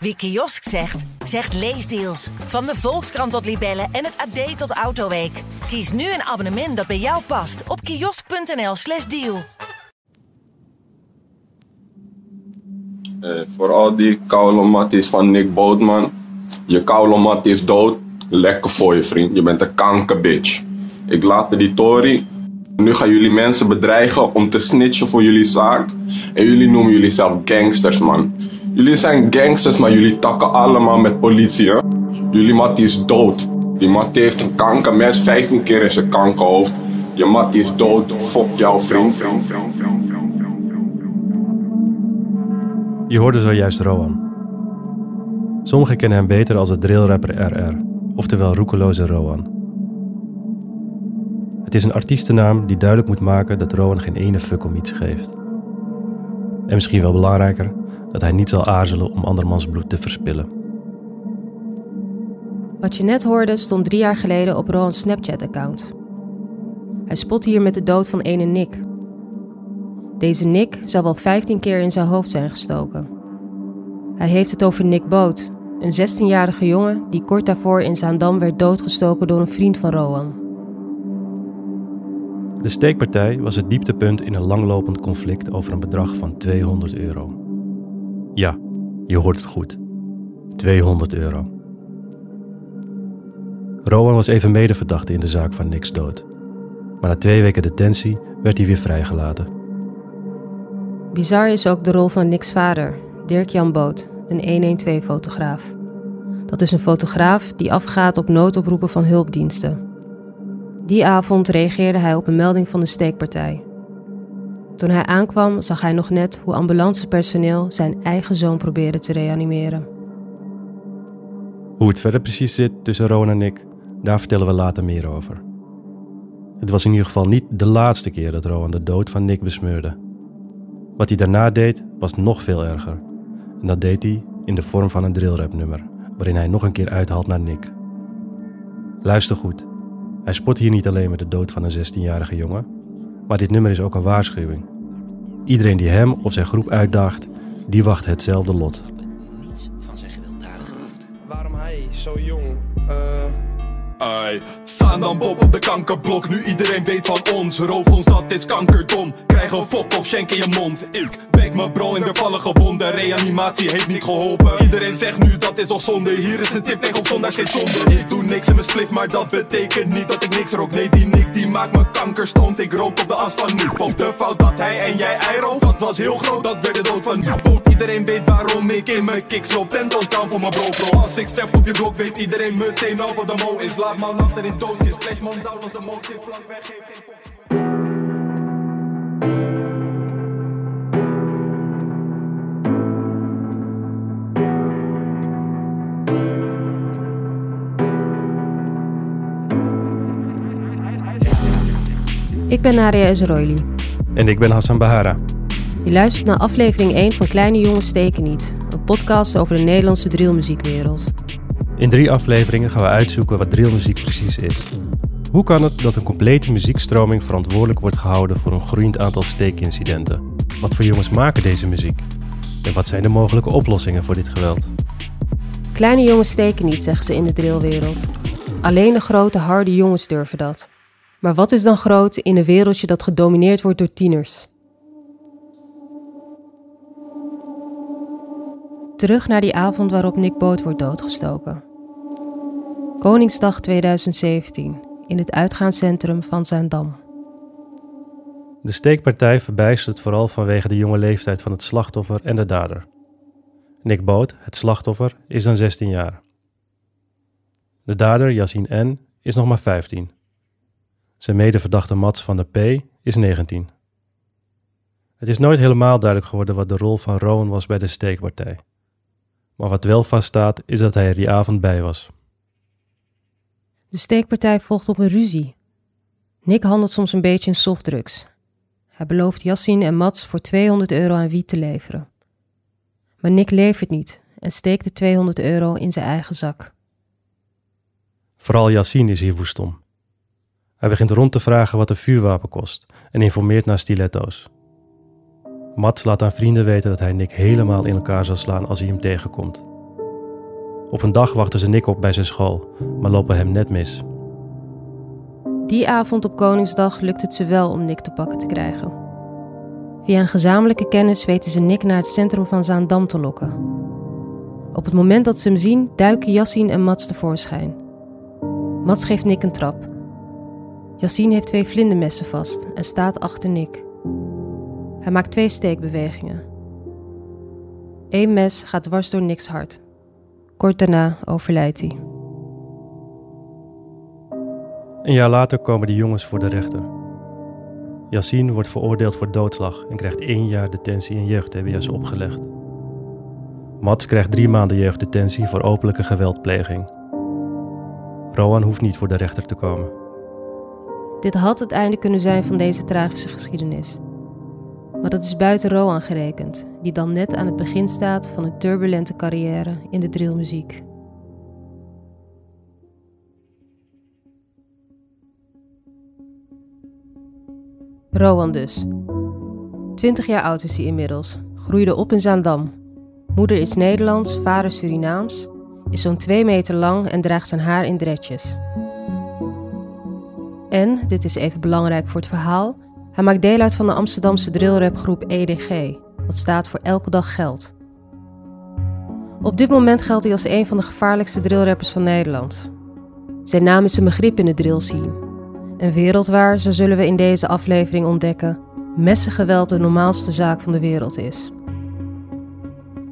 Wie kiosk zegt, zegt leesdeals. Van de Volkskrant tot Libellen en het AD tot Autoweek. Kies nu een abonnement dat bij jou past op kiosk.nl/slash deal. Eh, voor al die koude van Nick Bootman. Je koude is dood. Lekker voor je vriend. Je bent een kankerbitch. Ik laat die Tory. Nu gaan jullie mensen bedreigen om te snitchen voor jullie zaak. En jullie noemen jullie zelf gangsters, man. Jullie zijn gangsters, maar jullie takken allemaal met politie, hè? Jullie Mattie is dood. Die Mattie heeft een kankermes, 15 keer in zijn kankerhoofd. Je Mattie is dood, fuck jouw vriend. Je hoorde zojuist Rowan. Sommigen kennen hem beter als de drillrapper RR, oftewel roekeloze Rowan. Het is een artiestennaam die duidelijk moet maken dat Rowan geen ene fuck om iets geeft. En misschien wel belangrijker, dat hij niet zal aarzelen om andermans bloed te verspillen. Wat je net hoorde stond drie jaar geleden op Rowan's Snapchat-account. Hij spot hier met de dood van ene Nick. Deze Nick zou wel 15 keer in zijn hoofd zijn gestoken. Hij heeft het over Nick Boot, een 16-jarige jongen die kort daarvoor in Zaandam werd doodgestoken door een vriend van Rowan. De steekpartij was het dieptepunt in een langlopend conflict over een bedrag van 200 euro. Ja, je hoort het goed. 200 euro. Rowan was even medeverdachte in de zaak van Nick's dood. Maar na twee weken detentie werd hij weer vrijgelaten. Bizar is ook de rol van Nick's vader, Dirk-Jan Boot, een 112-fotograaf. Dat is een fotograaf die afgaat op noodoproepen van hulpdiensten. Die avond reageerde hij op een melding van de steekpartij. Toen hij aankwam, zag hij nog net hoe ambulancepersoneel zijn eigen zoon probeerde te reanimeren. Hoe het verder precies zit tussen Rowan en Nick, daar vertellen we later meer over. Het was in ieder geval niet de laatste keer dat Rowan de dood van Nick besmeurde. Wat hij daarna deed, was nog veel erger. En dat deed hij in de vorm van een drillrap nummer, waarin hij nog een keer uithaalt naar Nick. Luister goed. Hij spot hier niet alleen met de dood van een 16-jarige jongen, maar dit nummer is ook een waarschuwing. Iedereen die hem of zijn groep uitdaagt, die wacht hetzelfde lot. Niets van zijn gewelddadige. Waarom hij, zo jong? Ai, staan dan Bob op de kankerblok, nu iedereen weet van ons. Roof ons, dat is kankerdom. Krijg een fok of schenk in je mond. Ik bek mijn bro in de vallen gewonden. Reanimatie heeft niet geholpen. Iedereen zegt nu dat is nog zonde. Hier is een tip, nee op zondag geen zonde. Ik doe niks in mijn spliff, maar dat betekent niet dat ik niks rook. Nee, die Nick die maakt me kankerstond. Ik rook op de as van nu. Op de fout dat hij en jij ei dat was heel groot. Dat werd de dood van. Boot, iedereen weet waarom ik in mijn kicks loop. Tentos down voor mijn bro, bro. Als ik step op je blok, weet iedereen meteen al wat de mo is. Laat man achter in doosjes. Splash man down als de motive plank weggeeft. Geen fok. Ik ben Nadia Ezroili. En ik ben Hassan Bahara. Je luistert naar aflevering 1 van Kleine Jongens Steken Niet, een podcast over de Nederlandse drillmuziekwereld. In drie afleveringen gaan we uitzoeken wat drillmuziek precies is. Hoe kan het dat een complete muziekstroming verantwoordelijk wordt gehouden voor een groeiend aantal steekincidenten? Wat voor jongens maken deze muziek? En wat zijn de mogelijke oplossingen voor dit geweld? Kleine jongens steken niet, zeggen ze in de drillwereld. Alleen de grote, harde jongens durven dat. Maar wat is dan groot in een wereldje dat gedomineerd wordt door tieners? Terug naar die avond waarop Nick Boot wordt doodgestoken. Koningsdag 2017, in het uitgaanscentrum van Zaandam. De steekpartij verbijstert vooral vanwege de jonge leeftijd van het slachtoffer en de dader. Nick Boot, het slachtoffer, is dan 16 jaar. De dader, Yassine N., is nog maar 15. Zijn medeverdachte Mats van der P. is 19. Het is nooit helemaal duidelijk geworden wat de rol van Rowan was bij de steekpartij. Maar wat wel vaststaat is dat hij er die avond bij was. De steekpartij volgt op een ruzie. Nick handelt soms een beetje in softdrugs. Hij belooft Yassine en Mats voor 200 euro aan wiet te leveren. Maar Nick levert niet en steekt de 200 euro in zijn eigen zak. Vooral Yassine is hier woest om. Hij begint rond te vragen wat een vuurwapen kost en informeert naar stiletto's. Mats laat aan vrienden weten dat hij Nick helemaal in elkaar zal slaan als hij hem tegenkomt. Op een dag wachten ze Nick op bij zijn school, maar lopen hem net mis. Die avond op Koningsdag lukt het ze wel om Nick te pakken te krijgen. Via een gezamenlijke kennis weten ze Nick naar het centrum van Zaandam te lokken. Op het moment dat ze hem zien, duiken Yassine en Mats tevoorschijn. Mats geeft Nick een trap. Yassine heeft twee vlindermessen vast en staat achter Nick. Hij maakt twee steekbewegingen. Eén mes gaat dwars door Nick's hart. Kort daarna overlijdt hij. Een jaar later komen de jongens voor de rechter. Yassine wordt veroordeeld voor doodslag en krijgt één jaar detentie en jeugd-TBS opgelegd. Mats krijgt drie maanden jeugddetentie voor openlijke geweldpleging. Rowan hoeft niet voor de rechter te komen. Dit had het einde kunnen zijn van deze tragische geschiedenis. Maar dat is buiten Rowan gerekend, die dan net aan het begin staat van een turbulente carrière in de drillmuziek. Rowan dus. 20 jaar oud is hij inmiddels, groeide op in Zaandam. Moeder is Nederlands, vader Surinaams, is zo'n 2 meter lang en draagt zijn haar in dretjes. En, dit is even belangrijk voor het verhaal, hij maakt deel uit van de Amsterdamse drillrapgroep EDG, wat staat voor Elke Dag Geld. Op dit moment geldt hij als een van de gevaarlijkste drillrappers van Nederland. Zijn naam is een begrip in de drill scene. En wereldwaar, zo zullen we in deze aflevering ontdekken, messengeweld de normaalste zaak van de wereld is.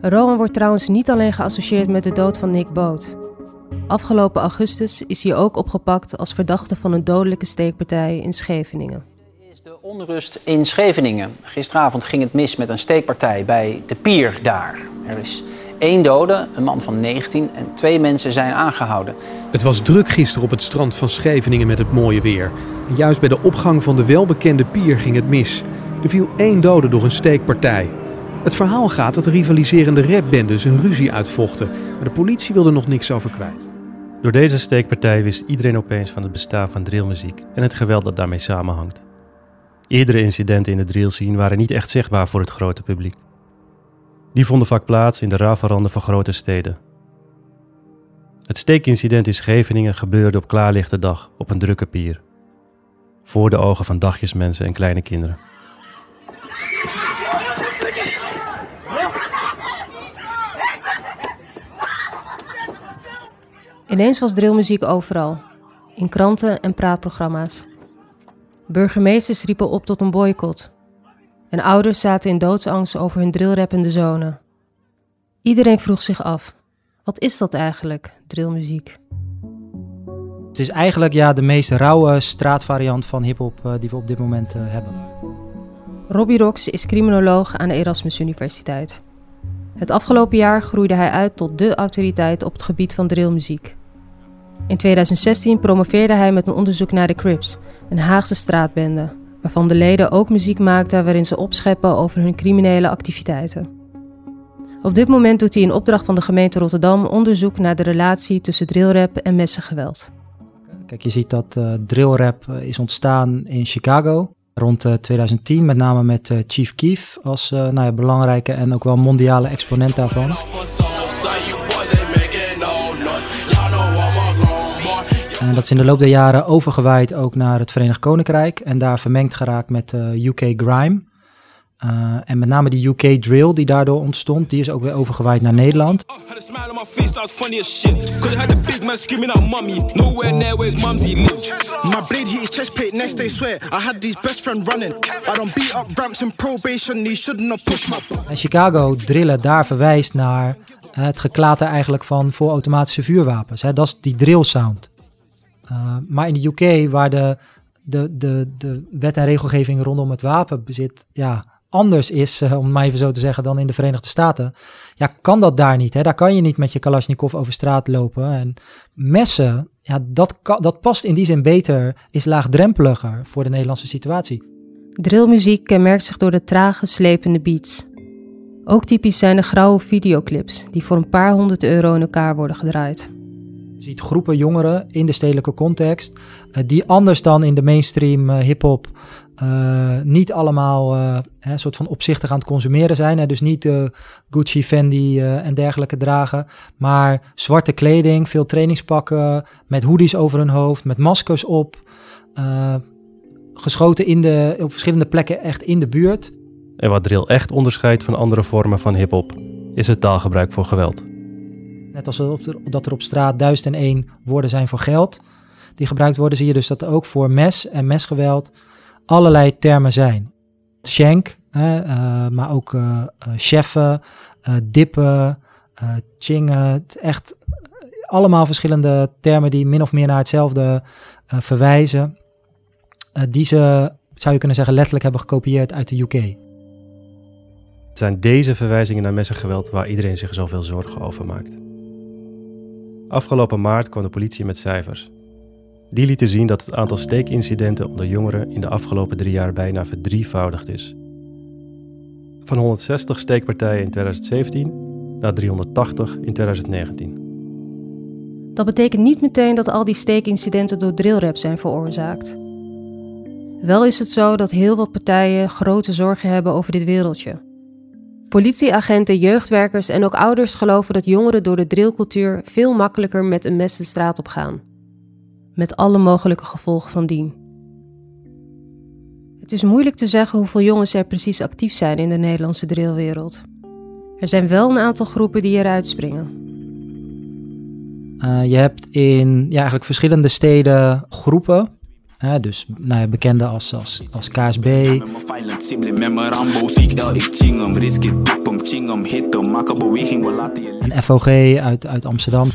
Rowan wordt trouwens niet alleen geassocieerd met de dood van Nick Boot. Afgelopen augustus is hij ook opgepakt als verdachte van een dodelijke steekpartij in Scheveningen. De onrust in Scheveningen. Gisteravond ging het mis met een steekpartij bij de pier daar. Er is één dode, een man van 19, en twee mensen zijn aangehouden. Het was druk gisteren op het strand van Scheveningen met het mooie weer. En juist bij de opgang van de welbekende pier ging het mis. Er viel één dode door een steekpartij. Het verhaal gaat dat de rivaliserende rapbendes een ruzie uitvochten, maar de politie wilde er nog niks over kwijt. Door deze steekpartij wist iedereen opeens van het bestaan van drillmuziek en het geweld dat daarmee samenhangt. Eerdere incidenten in de drillscene waren niet echt zichtbaar voor het grote publiek. Die vonden vaak plaats in de rafelranden van grote steden. Het steekincident in Scheveningen gebeurde op klaarlichte dag op een drukke pier. Voor de ogen van dagjesmensen en kleine kinderen. Ineens was drillmuziek overal, in kranten en praatprogramma's. Burgemeesters riepen op tot een boycott. En ouders zaten in doodsangst over hun drillrappende zonen. Iedereen vroeg zich af: wat is dat eigenlijk, drillmuziek? Het is eigenlijk ja, de meest rauwe straatvariant van hip-hop uh, die we op dit moment uh, hebben. Robbie Rox is criminoloog aan de Erasmus Universiteit. Het afgelopen jaar groeide hij uit tot de autoriteit op het gebied van drillmuziek. In 2016 promoveerde hij met een onderzoek naar de Crips, een Haagse straatbende, waarvan de leden ook muziek maakten waarin ze opscheppen over hun criminele activiteiten. Op dit moment doet hij in opdracht van de gemeente Rotterdam onderzoek naar de relatie tussen drillrap en messengeweld. Kijk, je ziet dat uh, drillrap is ontstaan in Chicago rond uh, 2010, met name met Chief Keef als nou ja, belangrijke en ook wel mondiale exponent daarvan. Dat is in de loop der jaren overgewaaid ook naar het Verenigd Koninkrijk en daar vermengd geraakt met UK Grime. Uh, en met name die UK drill die daardoor ontstond, die is ook weer overgewaaid naar Nederland. En Chicago drillen daar verwijst naar het geklater eigenlijk van voor automatische vuurwapens. Hè. Dat is die drill sound. Uh, maar in de UK, waar de, de, de, de wet en regelgeving rondom het wapenbezit ja, anders is, uh, om het maar even zo te zeggen, dan in de Verenigde Staten. Ja, kan dat daar niet. Hè? Daar kan je niet met je Kalashnikov over straat lopen. En messen, ja, dat, dat past in die zin beter, is laagdrempeliger voor de Nederlandse situatie. Drillmuziek kenmerkt zich door de trage, slepende beats. Ook typisch zijn de grauwe videoclips, die voor een paar honderd euro in elkaar worden gedraaid. Ziet groepen jongeren in de stedelijke context, uh, die anders dan in de mainstream uh, hip-hop eh, niet allemaal een soort van opzichtig aan het consumeren zijn. Hè? Dus niet Gucci, Fendi en dergelijke dragen. Maar zwarte kleding, veel trainingspakken, met hoodies over hun hoofd, met maskers op. geschoten in de, op verschillende plekken echt in de buurt. En wat drill echt onderscheidt van andere vormen van hip-hop, is het taalgebruik voor geweld. Net als dat er op straat duizend en één woorden zijn voor geld, die gebruikt worden, zie je dus dat er ook voor mes en mesgeweld allerlei termen zijn. Shank, uh, maar ook uh, cheffen, dippen, chingen. Echt allemaal verschillende termen die min of meer naar hetzelfde verwijzen. die ze, zou je kunnen zeggen, letterlijk hebben gekopieerd uit de UK. Het zijn deze verwijzingen naar messengeweld waar iedereen zich zoveel zorgen over maakt. Afgelopen maart kwam de politie met cijfers. Die lieten zien dat het aantal steekincidenten onder jongeren in de afgelopen drie jaar bijna verdrievoudigd is. Van 160 steekpartijen in 2017 naar 380 in 2019. Dat betekent niet meteen dat al die steekincidenten door drillrap zijn veroorzaakt. Wel is het zo dat heel wat partijen grote zorgen hebben over dit wereldje. Politieagenten, jeugdwerkers en ook ouders geloven dat jongeren door de drillcultuur veel makkelijker met een mes de straat op gaan met alle mogelijke gevolgen van dien. Het is moeilijk te zeggen hoeveel jongens er precies actief zijn in de Nederlandse drillwereld. Er zijn wel een aantal groepen die eruit springen. Uh, je hebt in ja, eigenlijk verschillende steden groepen Dus nou ja, als, als, als KSB. En FOG uit, uit Amsterdam.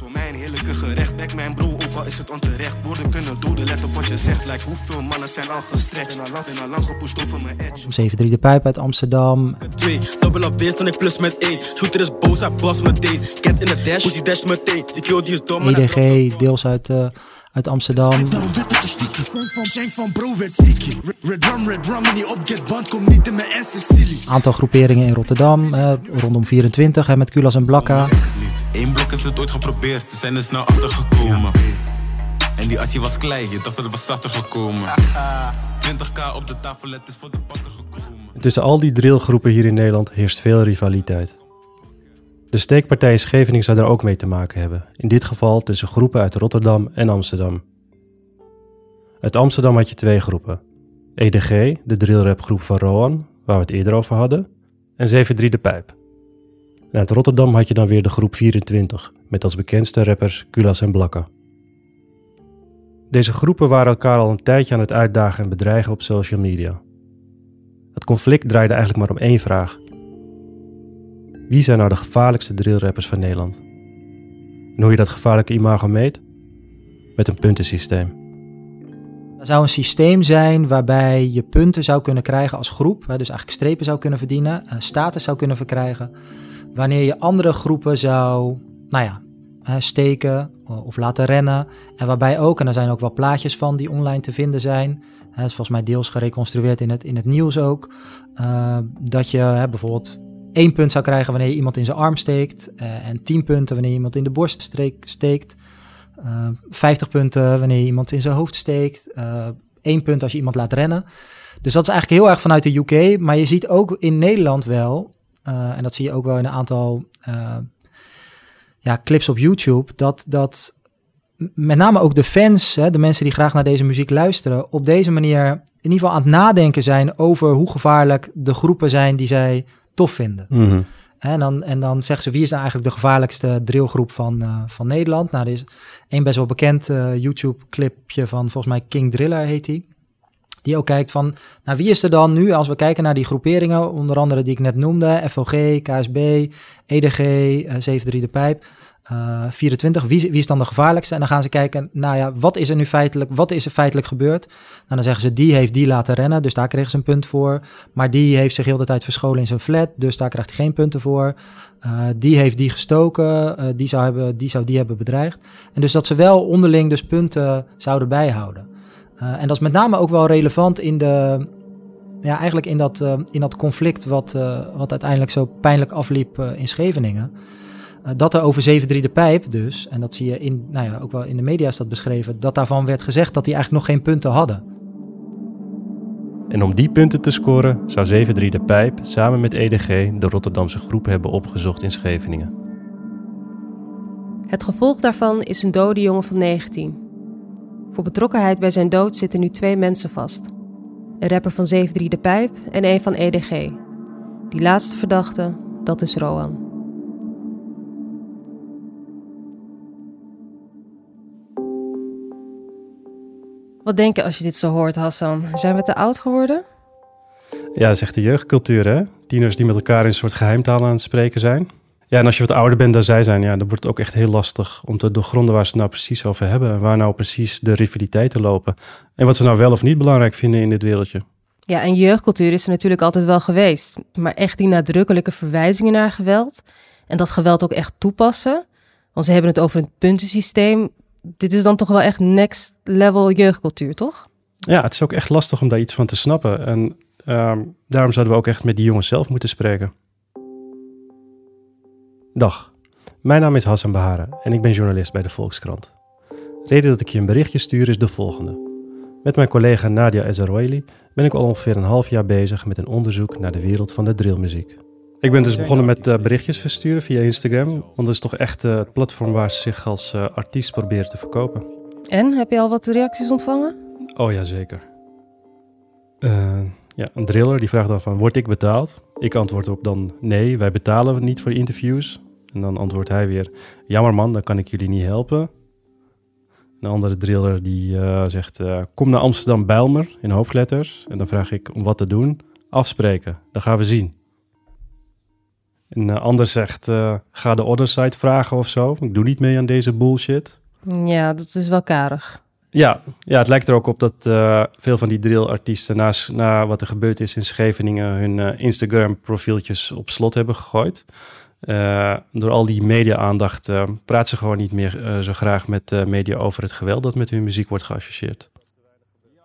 mijn broer, ook al is het onterecht. Woorden kunnen doden, let op wat je zegt. Like hoeveel mannen zijn al gestretched. Ben al lang gepusht over mijn edge. 7-3 de Pijp uit Amsterdam. 2, dubbel op dan ik plus met 1. Shooter is boos, hij boss meteen. In de dash, pussy dash meteen. Die kill die is dom. EDG, deels uit... Uh, uit Amsterdam. Aantal groeperingen in Rotterdam, eh, rondom 24 hè, met Kulas en Blakka. Eén blok heeft het ooit geprobeerd, ze zijn er snel achtergekomen. En die asje was klein, je dacht dat het was zachter gekomen. 20k op de tafel, het is voor de bakker gekomen. Tussen al die drillgroepen hier in Nederland heerst veel rivaliteit. De steekpartij in Scheveningen zou daar ook mee te maken hebben, in dit geval tussen groepen uit Rotterdam en Amsterdam. Uit Amsterdam had je twee groepen. EDG, de drillrapgroep van Roan, waar we het eerder over hadden, en 73 de Pijp. En uit Rotterdam had je dan weer de groep 24, met als bekendste rappers Kulas en Blakka. Deze groepen waren elkaar al een tijdje aan het uitdagen en bedreigen op social media. Het conflict draaide eigenlijk maar om één vraag. Wie zijn nou de gevaarlijkste drillrappers van Nederland? En hoe je dat gevaarlijke imago meet? Met een puntensysteem. Er zou een systeem zijn waarbij je punten zou kunnen krijgen als groep, dus eigenlijk strepen zou kunnen verdienen, eh, status zou kunnen verkrijgen, wanneer je andere groepen zou, nou ja, steken of laten rennen. En waarbij ook, en er zijn ook wel plaatjes van die online te vinden zijn, het is volgens mij deels gereconstrueerd in het, in het nieuws ook, uh, dat je bijvoorbeeld één punt zou krijgen wanneer je iemand in zijn arm steekt. Uh, en 10 punten wanneer iemand in de borst steekt. Eh, 50 punten wanneer iemand in zijn hoofd steekt. Uh, één punt als je iemand laat rennen. Dus dat is eigenlijk heel erg vanuit de UK. Maar je ziet ook in Nederland wel, en dat zie je ook wel in een aantal ja, clips op YouTube, dat, dat met name ook de fans, hè, de mensen die graag naar deze muziek luisteren, op deze manier in ieder geval aan het nadenken zijn over hoe gevaarlijk de groepen zijn die zij tof vinden. Mhm. En, dan, en dan zeggen ze, wie is nou eigenlijk de gevaarlijkste drillgroep van, uh, van Nederland? Nou, er is één best wel bekend uh, YouTube-clipje van, volgens mij King Driller heet hij. Die ook kijkt van, nou wie is er dan nu, als we kijken naar die groeperingen, onder andere die ik net noemde, FOG, KSB, EDG, uh, 73 de Pijp. 24, eh, wie, wie, is dan de gevaarlijkste? En dan gaan ze kijken, nou ja, wat is er nu feitelijk, wat is er feitelijk gebeurd? En dan zeggen ze, die heeft die laten rennen, dus daar kregen ze een punt voor. Maar die heeft zich heel de tijd verscholen in zijn flat, dus daar krijgt hij geen punten voor. Uh, die heeft die gestoken, uh, die, zou hebben, die zou die hebben bedreigd. En dus dat ze wel onderling dus punten zouden bijhouden. en dat is met name ook wel relevant in de, ja, eigenlijk in dat, in dat conflict wat, wat uiteindelijk zo pijnlijk afliep in Scheveningen. Uh, dat er over 7-3 de pijp dus, en dat zie je in, nou ja, ook wel in de media is dat beschreven, dat daarvan werd gezegd dat die eigenlijk nog geen punten hadden. En om die punten te scoren zou 7-3 de Pijp samen met EDG de Rotterdamse groep hebben opgezocht in Scheveningen. Het gevolg daarvan is een dode jongen van 19. Voor betrokkenheid bij zijn dood zitten nu twee mensen vast. Een rapper van 7-3 de Pijp en een van EDG. Die laatste verdachte, dat is Roan. Wat denk je als je dit zo hoort, Hassan? Zijn we te oud geworden? Ja, dat is echt de jeugdcultuur, hè? Tieners die met elkaar in een soort geheimtaal aan het spreken zijn. Ja, en als je wat ouder bent dan zij zijn, ja, dan wordt het ook echt heel lastig om te doorgronden waar ze het nou precies over hebben. En waar nou precies de rivaliteiten lopen. En wat ze nou wel of niet belangrijk vinden in dit wereldje. Ja, en jeugdcultuur is er natuurlijk altijd wel geweest. Maar echt die nadrukkelijke verwijzingen naar geweld. En dat geweld ook echt toepassen. Want ze hebben het over een puntensysteem dit is dan toch wel echt next level jeugdcultuur, toch? Ja, het is ook echt lastig om daar iets van te snappen. En ehm, daarom zouden we ook echt met die jongens zelf moeten spreken. Dag, mijn naam is Hassan Bahara en ik ben journalist bij de Volkskrant. De reden dat ik je een berichtje stuur is de volgende. Met mijn collega Nadia Ezaroili ben ik al ongeveer een half jaar bezig met een onderzoek naar de wereld van de drillmuziek. Ik ben dus begonnen met uh, berichtjes versturen via Instagram. Want dat is toch echt uh, het platform waar ze zich als uh, artiest proberen te verkopen. En, heb je al wat reacties ontvangen? Oh ja, zeker. ja, een driller die vraagt dan van, word ik betaald? Ik antwoord op dan, nee, wij betalen niet voor interviews. En dan antwoordt hij weer, jammer man, dan kan ik jullie niet helpen. Een andere driller die zegt, kom naar Amsterdam-Bijlmer in hoofdletters. En dan vraag ik om wat te doen. Afspreken, dan gaan we zien. Een uh, ander zegt, uh, ga de other side vragen of zo. Ik doe niet mee aan deze bullshit. Ja, dat is wel karig. Ja, ja het lijkt er ook op dat uh, veel van die drillartiesten... Na, na wat er gebeurd is in Scheveningen... hun Instagram-profieltjes op slot hebben gegooid. door al die media-aandacht praat ze gewoon niet meer zo graag met media over het geweld... dat met hun muziek wordt geassocieerd.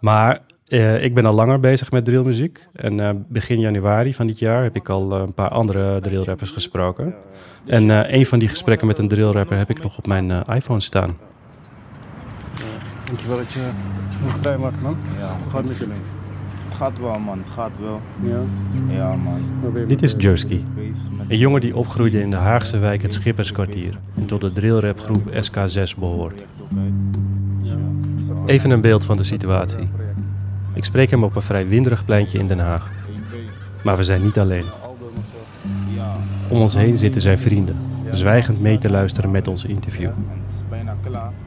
Maar uh, ik ben al langer bezig met drillmuziek. En uh, begin januari van dit jaar heb ik al uh, een paar andere drillrappers gesproken. En een van die gesprekken met een drillrapper heb ik nog op mijn iPhone staan. dankjewel dat je het vrij maakt, man. Ja, gaat met je mee? Het gaat wel, man. Het gaat wel. Ja? Ja, man. Dit is Jersky. Een jongen die opgroeide in de Haagse wijk het Schipperskwartier. En tot de drillrapgroep SK6 behoort. Even een beeld van de situatie. Ik spreek hem op een vrij winderig pleintje in Den Haag. Maar we zijn niet alleen. Om ons heen zitten zijn vrienden, zwijgend mee te luisteren met ons interview.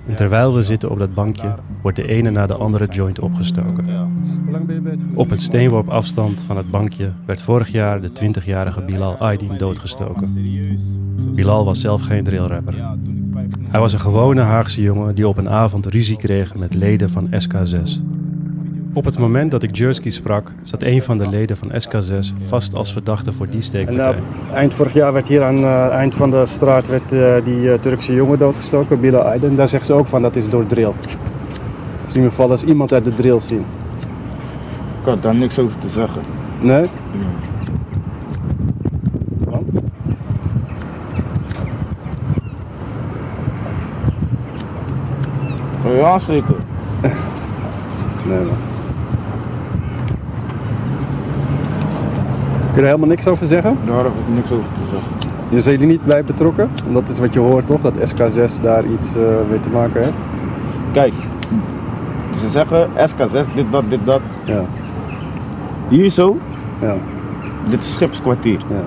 En terwijl we zitten op dat bankje, wordt de ene na de andere joint opgestoken. Op een steenworp afstand van het bankje werd vorig jaar de 20-jarige Bilal Aydin doodgestoken. Bilal was zelf geen drillrapper. Hij was een gewone Haagse jongen die op een avond ruzie kreeg met leden van SK6. Op het moment dat ik Jersky sprak, zat een van de leden van SK6 vast als verdachte voor die steekpartij. En, uh, eind vorig jaar werd hier aan het uh, eind van de straat werd, uh, die Turkse jongen doodgestoken, Bilal Aydin. Daar zegt ze ook van dat is door drill. Of in ieder geval als iemand uit de drill zien. Ik had daar niks over te zeggen. Nee? Ja. Ja, zeker. nee, man. Je er helemaal niks over zeggen? Daar heb ik niks over te zeggen. Je zijn jullie niet blij betrokken? Dat is wat je hoort toch, dat SK6 daar iets uh, mee te maken heeft? Kijk, ze zeggen SK6, dit, dat, dit, dat. Ja. Hier zo, ja. dit is schipskwartier. Ja.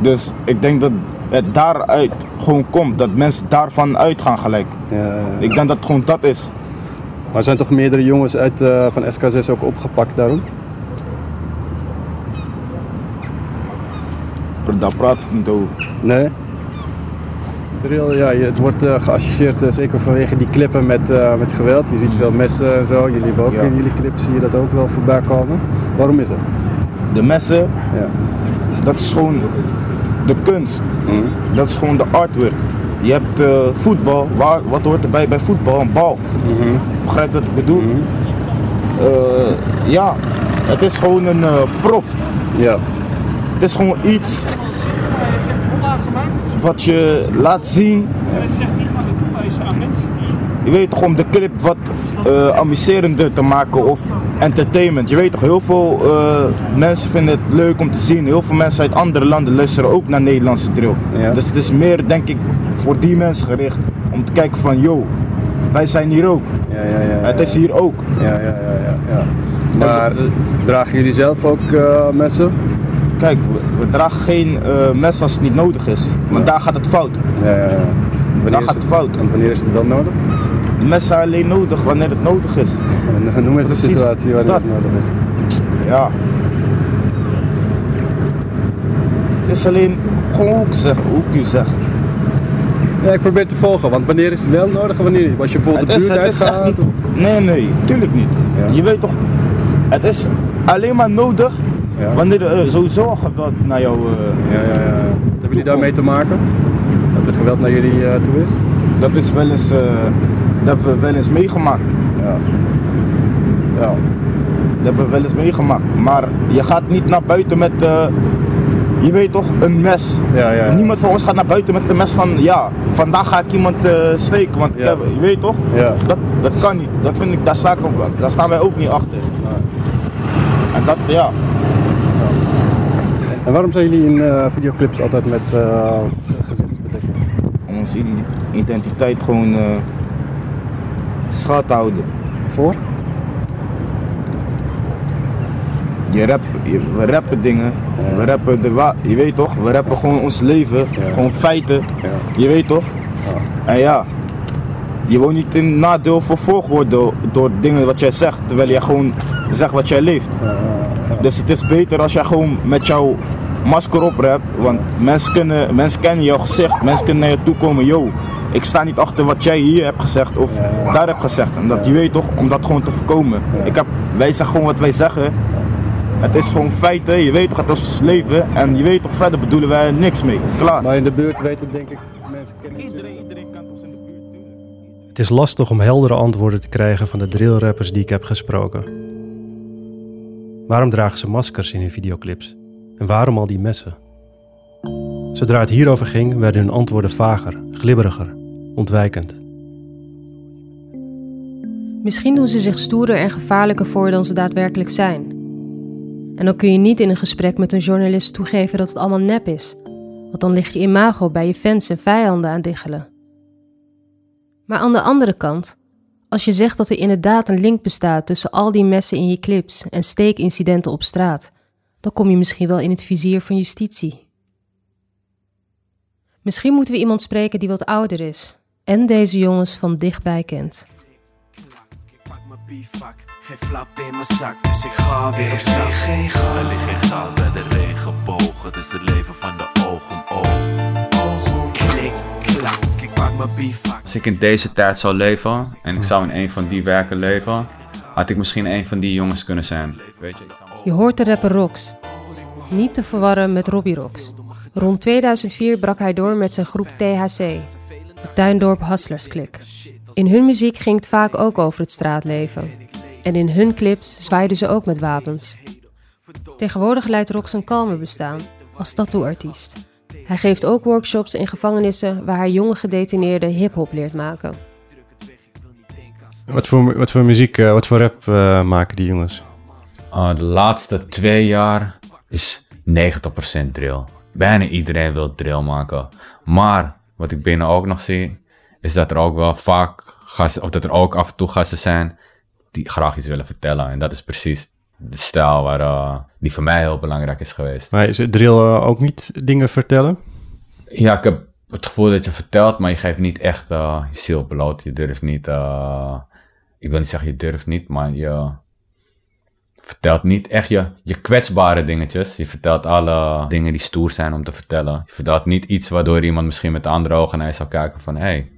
Dus ik denk dat het daaruit gewoon komt, dat mensen daarvan uitgaan gelijk. Ja, ja, ja. Ik denk dat het gewoon dat is. Maar zijn toch meerdere jongens uit, uh, van SK6 ook opgepakt daarom? Daar praat ik niet over. Nee? Drill, ja, het wordt uh, geassocieerd, uh, zeker vanwege die clippen met, uh, met geweld. Je ziet veel messen en zo. Jullie hebben ook ja. in jullie clips zie je dat ook wel voorbij komen. Waarom is dat? De messen, ja. dat is gewoon de kunst. Mm. Dat is gewoon de artwork. Je hebt voetbal, Waar, wat hoort erbij bij voetbal? Een bal. Mm -hmm. Begrijp wat ik bedoel? Mm -hmm. ja, het is gewoon een prop. Ja. Het is gewoon iets wat je laat zien. je weet toch, om de clip wat uh, amuserender te maken of entertainment. Je weet toch, heel veel uh, mensen vinden het leuk om te zien. Heel veel mensen uit andere landen luisteren ook naar Nederlandse drill. Ja. Dus het is meer, denk ik, voor die mensen gericht om te kijken van, yo, wij zijn hier ook. Ja, ja, ja, het is hier ook. Ja, ja, ja. ja, ja. Maar dragen jullie zelf ook uh, messen? Kijk, we, we dragen geen uh, mes als het niet nodig is. Want daar gaat het fout. Ja, ja, ja. Daar gaat het, fout. En wanneer is het wel nodig? Messen zijn alleen nodig wanneer het nodig is. En, noem eens een situatie wanneer dat. het nodig is. Ja. Het is alleen gewoon hoe ik, zeg, hoe ik u zeg. Ja, ik probeer te volgen, want wanneer is het wel nodig en wanneer niet? Als je bijvoorbeeld het de buurt het is echt niet, Nee, nee, tuurlijk niet. Ja. Je weet toch, het is alleen maar nodig ja. wanneer er uh, sowieso geweld naar jou... Uh, ja, ja, ja. Hebben jullie daarmee te maken? Dat er geweld naar jullie uh, toe is? Dat is wel eens, dat hebben we wel eens meegemaakt. Ja. Ja. Dat hebben we wel eens meegemaakt. Maar je gaat niet naar buiten met je weet toch, een mes. Ja, ja, Niemand van ons gaat naar buiten met een mes van, ja, vandaag ga ik iemand uh, steken. Want ik heb, je weet toch, dat, dat kan niet. Dat vind ik, daar, sta ik, daar staan wij ook niet achter. En dat, ja. En waarom zijn jullie in uh, videoclips altijd met uh, gezichtsbedekking? Om onze identiteit gewoon uh, schat te houden. Voor? je rap, je, we rappen dingen, we rappen de wa je weet toch, we rappen gewoon ons leven, gewoon feiten, je weet toch? En ja, je woont niet in nadeel vervolgd worden door, door dingen wat jij zegt, terwijl jij gewoon zegt wat jij leeft. Dus het is beter als jij gewoon met jouw masker op rapt, want mensen, kunnen, mensen kennen jouw gezicht, mensen kunnen naar je toe komen, yo, ik sta niet achter wat jij hier hebt gezegd of daar hebt gezegd. En dat je weet toch, om dat gewoon te voorkomen. Ik heb, wij zeggen gewoon wat wij zeggen het is gewoon feiten, je weet toch, het is leven en je weet toch, verder bedoelen wij niks mee. Klaar. Maar in de buurt weten denk ik, mensen kennen Iedereen, iedereen kent ons in de buurt. Het is lastig om heldere antwoorden te krijgen van de drillrappers die ik heb gesproken. Waarom dragen ze maskers in hun videoclips? En waarom al die messen? Zodra het hierover ging, werden hun antwoorden vager, glibberiger, ontwijkend. Misschien doen ze zich stoerder en gevaarlijker voor dan ze daadwerkelijk zijn. En dan kun je niet in een gesprek met een journalist toegeven dat het allemaal nep is. Want dan ligt je imago bij je fans en vijanden aan diggelen. Maar aan de andere kant, als je zegt dat er inderdaad een link bestaat tussen al die messen in je clips en steekincidenten op straat, dan kom je misschien wel in het vizier van justitie. Misschien moeten we iemand spreken die wat ouder is en deze jongens van dichtbij kent. Geen flap in mijn zak, dus ik ga weer op stap. Er ligt geen goud bij de regenboog. Het is het leven van de oog om oog. Klik. Als ik in deze tijd zou leven en ik zou in een van die werken leven, had ik misschien een van die jongens kunnen zijn. Je, hoort de rapper Rox. Niet te verwarren met Robbie Rox. Rond 2004 brak hij door met zijn groep THC, de Tuindorp Hustlers Click. In hun muziek ging het vaak ook over het straatleven. En in hun clips zwaaiden ze ook met wapens. Tegenwoordig leidt Rox een kalmer bestaan als tattooartiest. Hij geeft ook workshops in gevangenissen waar hij jonge gedetineerden hip-hop leert maken. Wat voor, wat voor muziek, uh, wat voor rap uh, maken die jongens? Uh, de laatste twee jaar is 90% drill. Bijna iedereen wil drill maken. Maar wat ik binnen ook nog zie, is dat er ook wel vaak gasten, of dat er ook af en toe gasten zijn die graag iets willen vertellen. En dat is precies de stijl waar, uh, die voor mij heel belangrijk is geweest. Maar is het drill uh, ook niet dingen vertellen? Ja, ik heb het gevoel dat je vertelt, maar je geeft niet echt uh, je ziel bloot. Je durft niet, ik wil niet zeggen je durft niet, maar je vertelt niet echt je, je kwetsbare dingetjes. Je vertelt alle dingen die stoer zijn om te vertellen. Je vertelt niet iets waardoor iemand misschien met andere ogen naar je zou kijken van... hé, hey,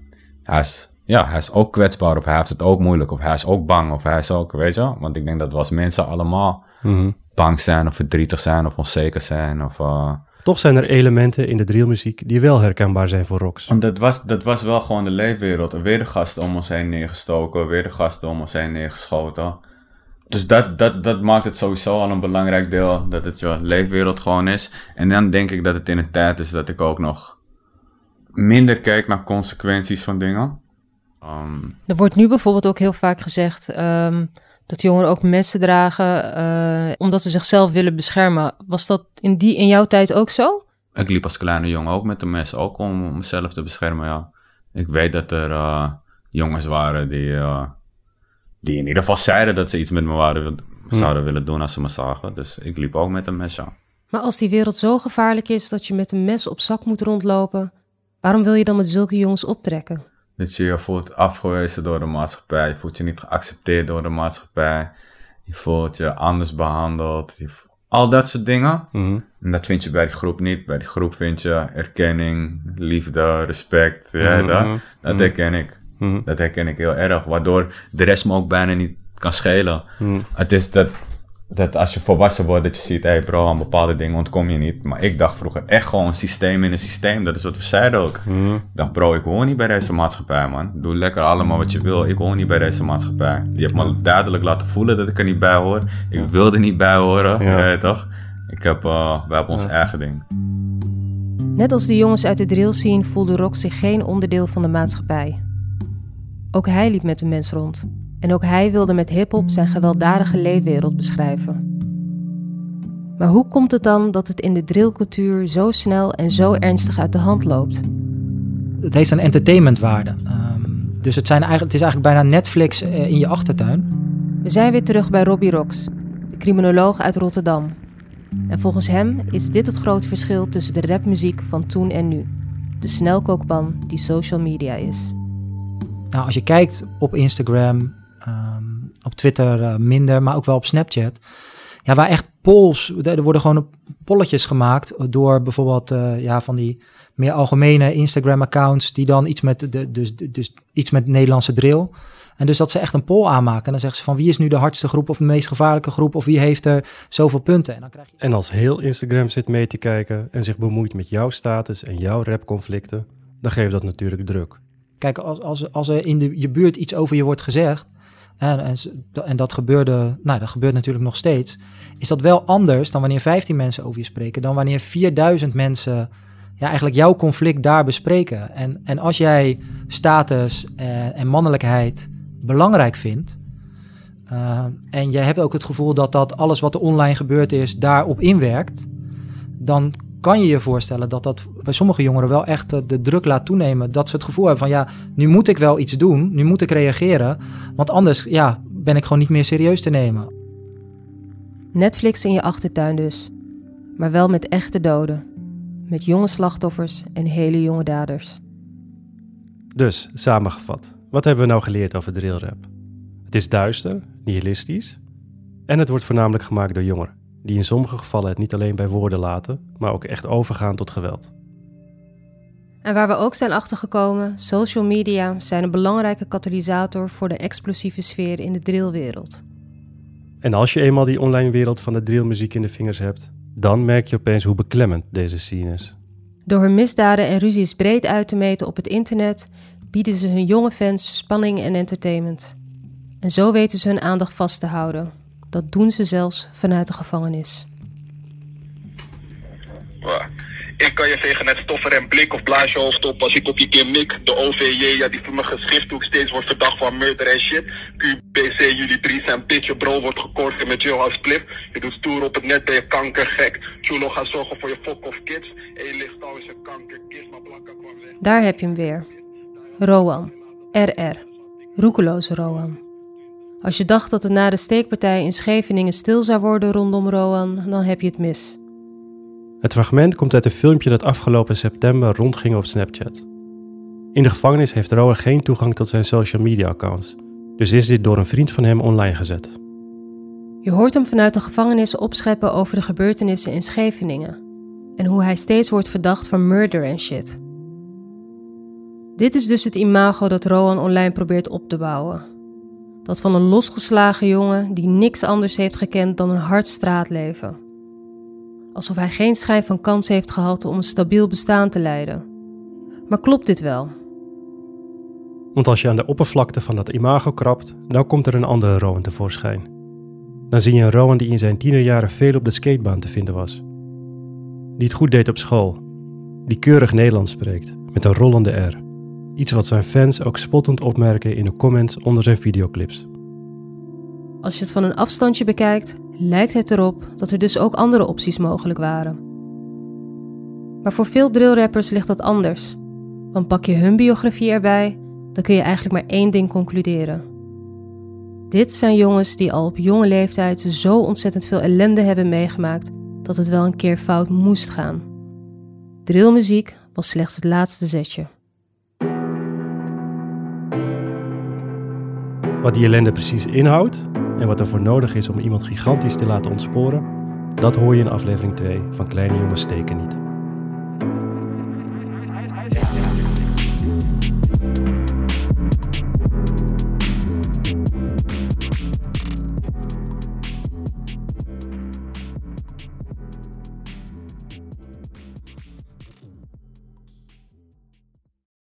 hij is ja, hij is ook kwetsbaar of hij heeft het ook moeilijk of hij is ook bang of hij is ook, weet je Want ik denk dat we als mensen allemaal Mhm. bang zijn of verdrietig zijn of onzeker zijn of... uh, Toch zijn er elementen in de drillmuziek die wel herkenbaar zijn voor Rox. Want dat was, dat was wel gewoon de leefwereld. Weer de gasten om ons heen neergestoken, weer de gasten om ons heen neergeschoten. Dus dat, dat, dat maakt het sowieso al een belangrijk deel, dat het je leefwereld gewoon is. En dan denk ik dat het in een tijd is dat ik ook nog minder kijk naar consequenties van dingen. Ehm, Er wordt nu bijvoorbeeld ook heel vaak gezegd ehm, dat jongeren ook messen dragen eh, omdat ze zichzelf willen beschermen. Was dat in, die, in jouw tijd ook zo? ik liep als kleine jongen ook met een mes, ook om mezelf te beschermen, ja. Ik weet dat er eh, jongens waren die, eh, die in ieder geval zeiden dat ze iets met me waren, zouden willen doen als ze me zagen. Dus ik liep ook met een mes, ja. Maar als die wereld zo gevaarlijk is dat je met een mes op zak moet rondlopen, waarom wil je dan met zulke jongens optrekken? Dat je je voelt afgewezen door de maatschappij. Je voelt je niet geaccepteerd door de maatschappij. Je voelt je anders behandeld. Je al dat soort dingen. En dat vind je bij die groep niet. Bij die groep vind je erkenning, liefde, respect. Ja, Mhm, dat, mhm, dat mhm. herken ik. Mhm. Dat herken ik heel erg. Waardoor de rest me ook bijna niet kan schelen. Mhm. Het is dat, dat als je volwassen wordt, dat je ziet, hé hey bro, aan bepaalde dingen ontkom je niet. Maar ik dacht vroeger echt gewoon een systeem in een systeem. Dat is wat we zeiden ook. Mhm. Ik dacht, bro, ik hoor niet bij deze maatschappij, man. Doe lekker allemaal wat je wil. Ik hoor niet bij deze maatschappij. Die heeft me duidelijk laten voelen dat ik er niet bij hoor. Ik wilde niet bij horen, Ja. ja. toch? Ik heb, uh, wij hebben ons eigen ding. Net als de jongens uit de drill scene voelde Rock zich geen onderdeel van de maatschappij. Ook hij liep met een mens rond. En ook hij wilde met hip-hop zijn gewelddadige leefwereld beschrijven. Maar hoe komt het dan dat het in de drillcultuur zo snel en zo ernstig uit de hand loopt? Het heeft een entertainmentwaarde. Ehm, dus het, zijn eigenlijk, het is eigenlijk bijna Netflix eh, in je achtertuin. We zijn weer terug bij Robbie Rox, de criminoloog uit Rotterdam. En volgens hem is dit het grote verschil tussen de rapmuziek van toen en nu. De snelkookpan die social media is. Nou, als je kijkt op Instagram, ehm, op Twitter eh, minder, maar ook wel op Snapchat. Ja, waar echt polls, er worden gewoon polletjes gemaakt door bijvoorbeeld eh, ja, van die meer algemene Instagram-accounts die dan iets met, de, dus, dus iets met Nederlandse drill. En dus dat ze echt een poll aanmaken. En dan zeggen ze van wie is nu de hardste groep of de meest gevaarlijke groep of wie heeft er zoveel punten. En dan krijg je En als heel Instagram zit mee te kijken en zich bemoeit met jouw status en jouw rapconflicten, dan geeft dat natuurlijk druk. Kijk, als, als, als er in de, je buurt iets over je wordt gezegd, en, en, en dat gebeurde, nou, dat gebeurt natuurlijk nog steeds, is dat wel anders dan wanneer 15 mensen over je spreken, dan wanneer 4000 mensen ja, eigenlijk jouw conflict daar bespreken. En, en als jij status eh, en mannelijkheid belangrijk vindt, eh, en jij hebt ook het gevoel dat dat alles wat er online gebeurd is daarop inwerkt, dan kan je je voorstellen dat dat bij sommige jongeren wel echt eh, de druk laat toenemen. Dat ze het gevoel hebben van ja, nu moet ik wel iets doen, nu moet ik reageren, want anders ja, ben ik gewoon niet meer serieus te nemen. Netflix in je achtertuin dus. Maar wel met echte doden. Met jonge slachtoffers en hele jonge daders. Dus, samengevat, wat hebben we nou geleerd over drillrap? Het is duister, nihilistisch en het wordt voornamelijk gemaakt door jongeren, die in sommige gevallen het niet alleen bij woorden laten, maar ook echt overgaan tot geweld. En waar we ook zijn achtergekomen, social media zijn een belangrijke katalysator voor de explosieve sfeer in de drillwereld. En als je eenmaal die online wereld van de drillmuziek in de vingers hebt, dan merk je opeens hoe beklemmend deze scene is. Door hun misdaden en ruzies breed uit te meten op het internet, bieden ze hun jonge fans spanning en entertainment. En zo weten ze hun aandacht vast te houden. Dat doen ze zelfs vanuit de gevangenis. Ik kan je vegen met stoffer en blik of blaas je hoofd op als ik op je keer mik. De OVJ, ja die voor mijn geschrifthoek steeds wordt verdacht van murder en shit. QBC, jullie drie zijn bitch, je bro wordt gekort met jou als clip. Je doet stoer op het net, ben je kankergek. Chulo gaat zorgen voor je fuck of kids. En je ligt al in zijn kankerkist, maar blanca kwam weg. Daar heb je hem weer. Rowan. RR. Roekeloze Rowan. Als je dacht dat het na de steekpartij in Scheveningen stil zou worden rondom Rowan, dan heb je het mis. Het fragment komt uit een filmpje dat afgelopen september rondging op Snapchat. In de gevangenis heeft Rowan geen toegang tot zijn social media accounts, dus is dit door een vriend van hem online gezet. Je hoort hem vanuit de gevangenis opscheppen over de gebeurtenissen in Scheveningen en hoe hij steeds wordt verdacht van murder en shit. Dit is dus het imago dat Rowan online probeert op te bouwen. Dat van een losgeslagen jongen die niks anders heeft gekend dan een hard straatleven. Alsof hij geen schijn van kans heeft gehad om een stabiel bestaan te leiden. Maar klopt dit wel? Want als je aan de oppervlakte van dat imago krabt, dan komt er een andere Rowan tevoorschijn. Dan zie je een Rowan die in zijn tienerjaren veel op de skatebaan te vinden was. Die het goed deed op school. Die keurig Nederlands spreekt, met een rollende R. Iets wat zijn fans ook spottend opmerken in de comments onder zijn videoclips. Als je het van een afstandje bekijkt, lijkt het erop dat er dus ook andere opties mogelijk waren. Maar voor veel drillrappers ligt dat anders. Want pak je hun biografie erbij, dan kun je eigenlijk maar één ding concluderen. Dit zijn jongens die al op jonge leeftijd zo ontzettend veel ellende hebben meegemaakt dat het wel een keer fout moest gaan. Drillmuziek was slechts het laatste zetje. Wat die ellende precies inhoudt en wat er voor nodig is om iemand gigantisch te laten ontsporen, dat hoor je in aflevering 2 van Kleine Jongens Steken Niet.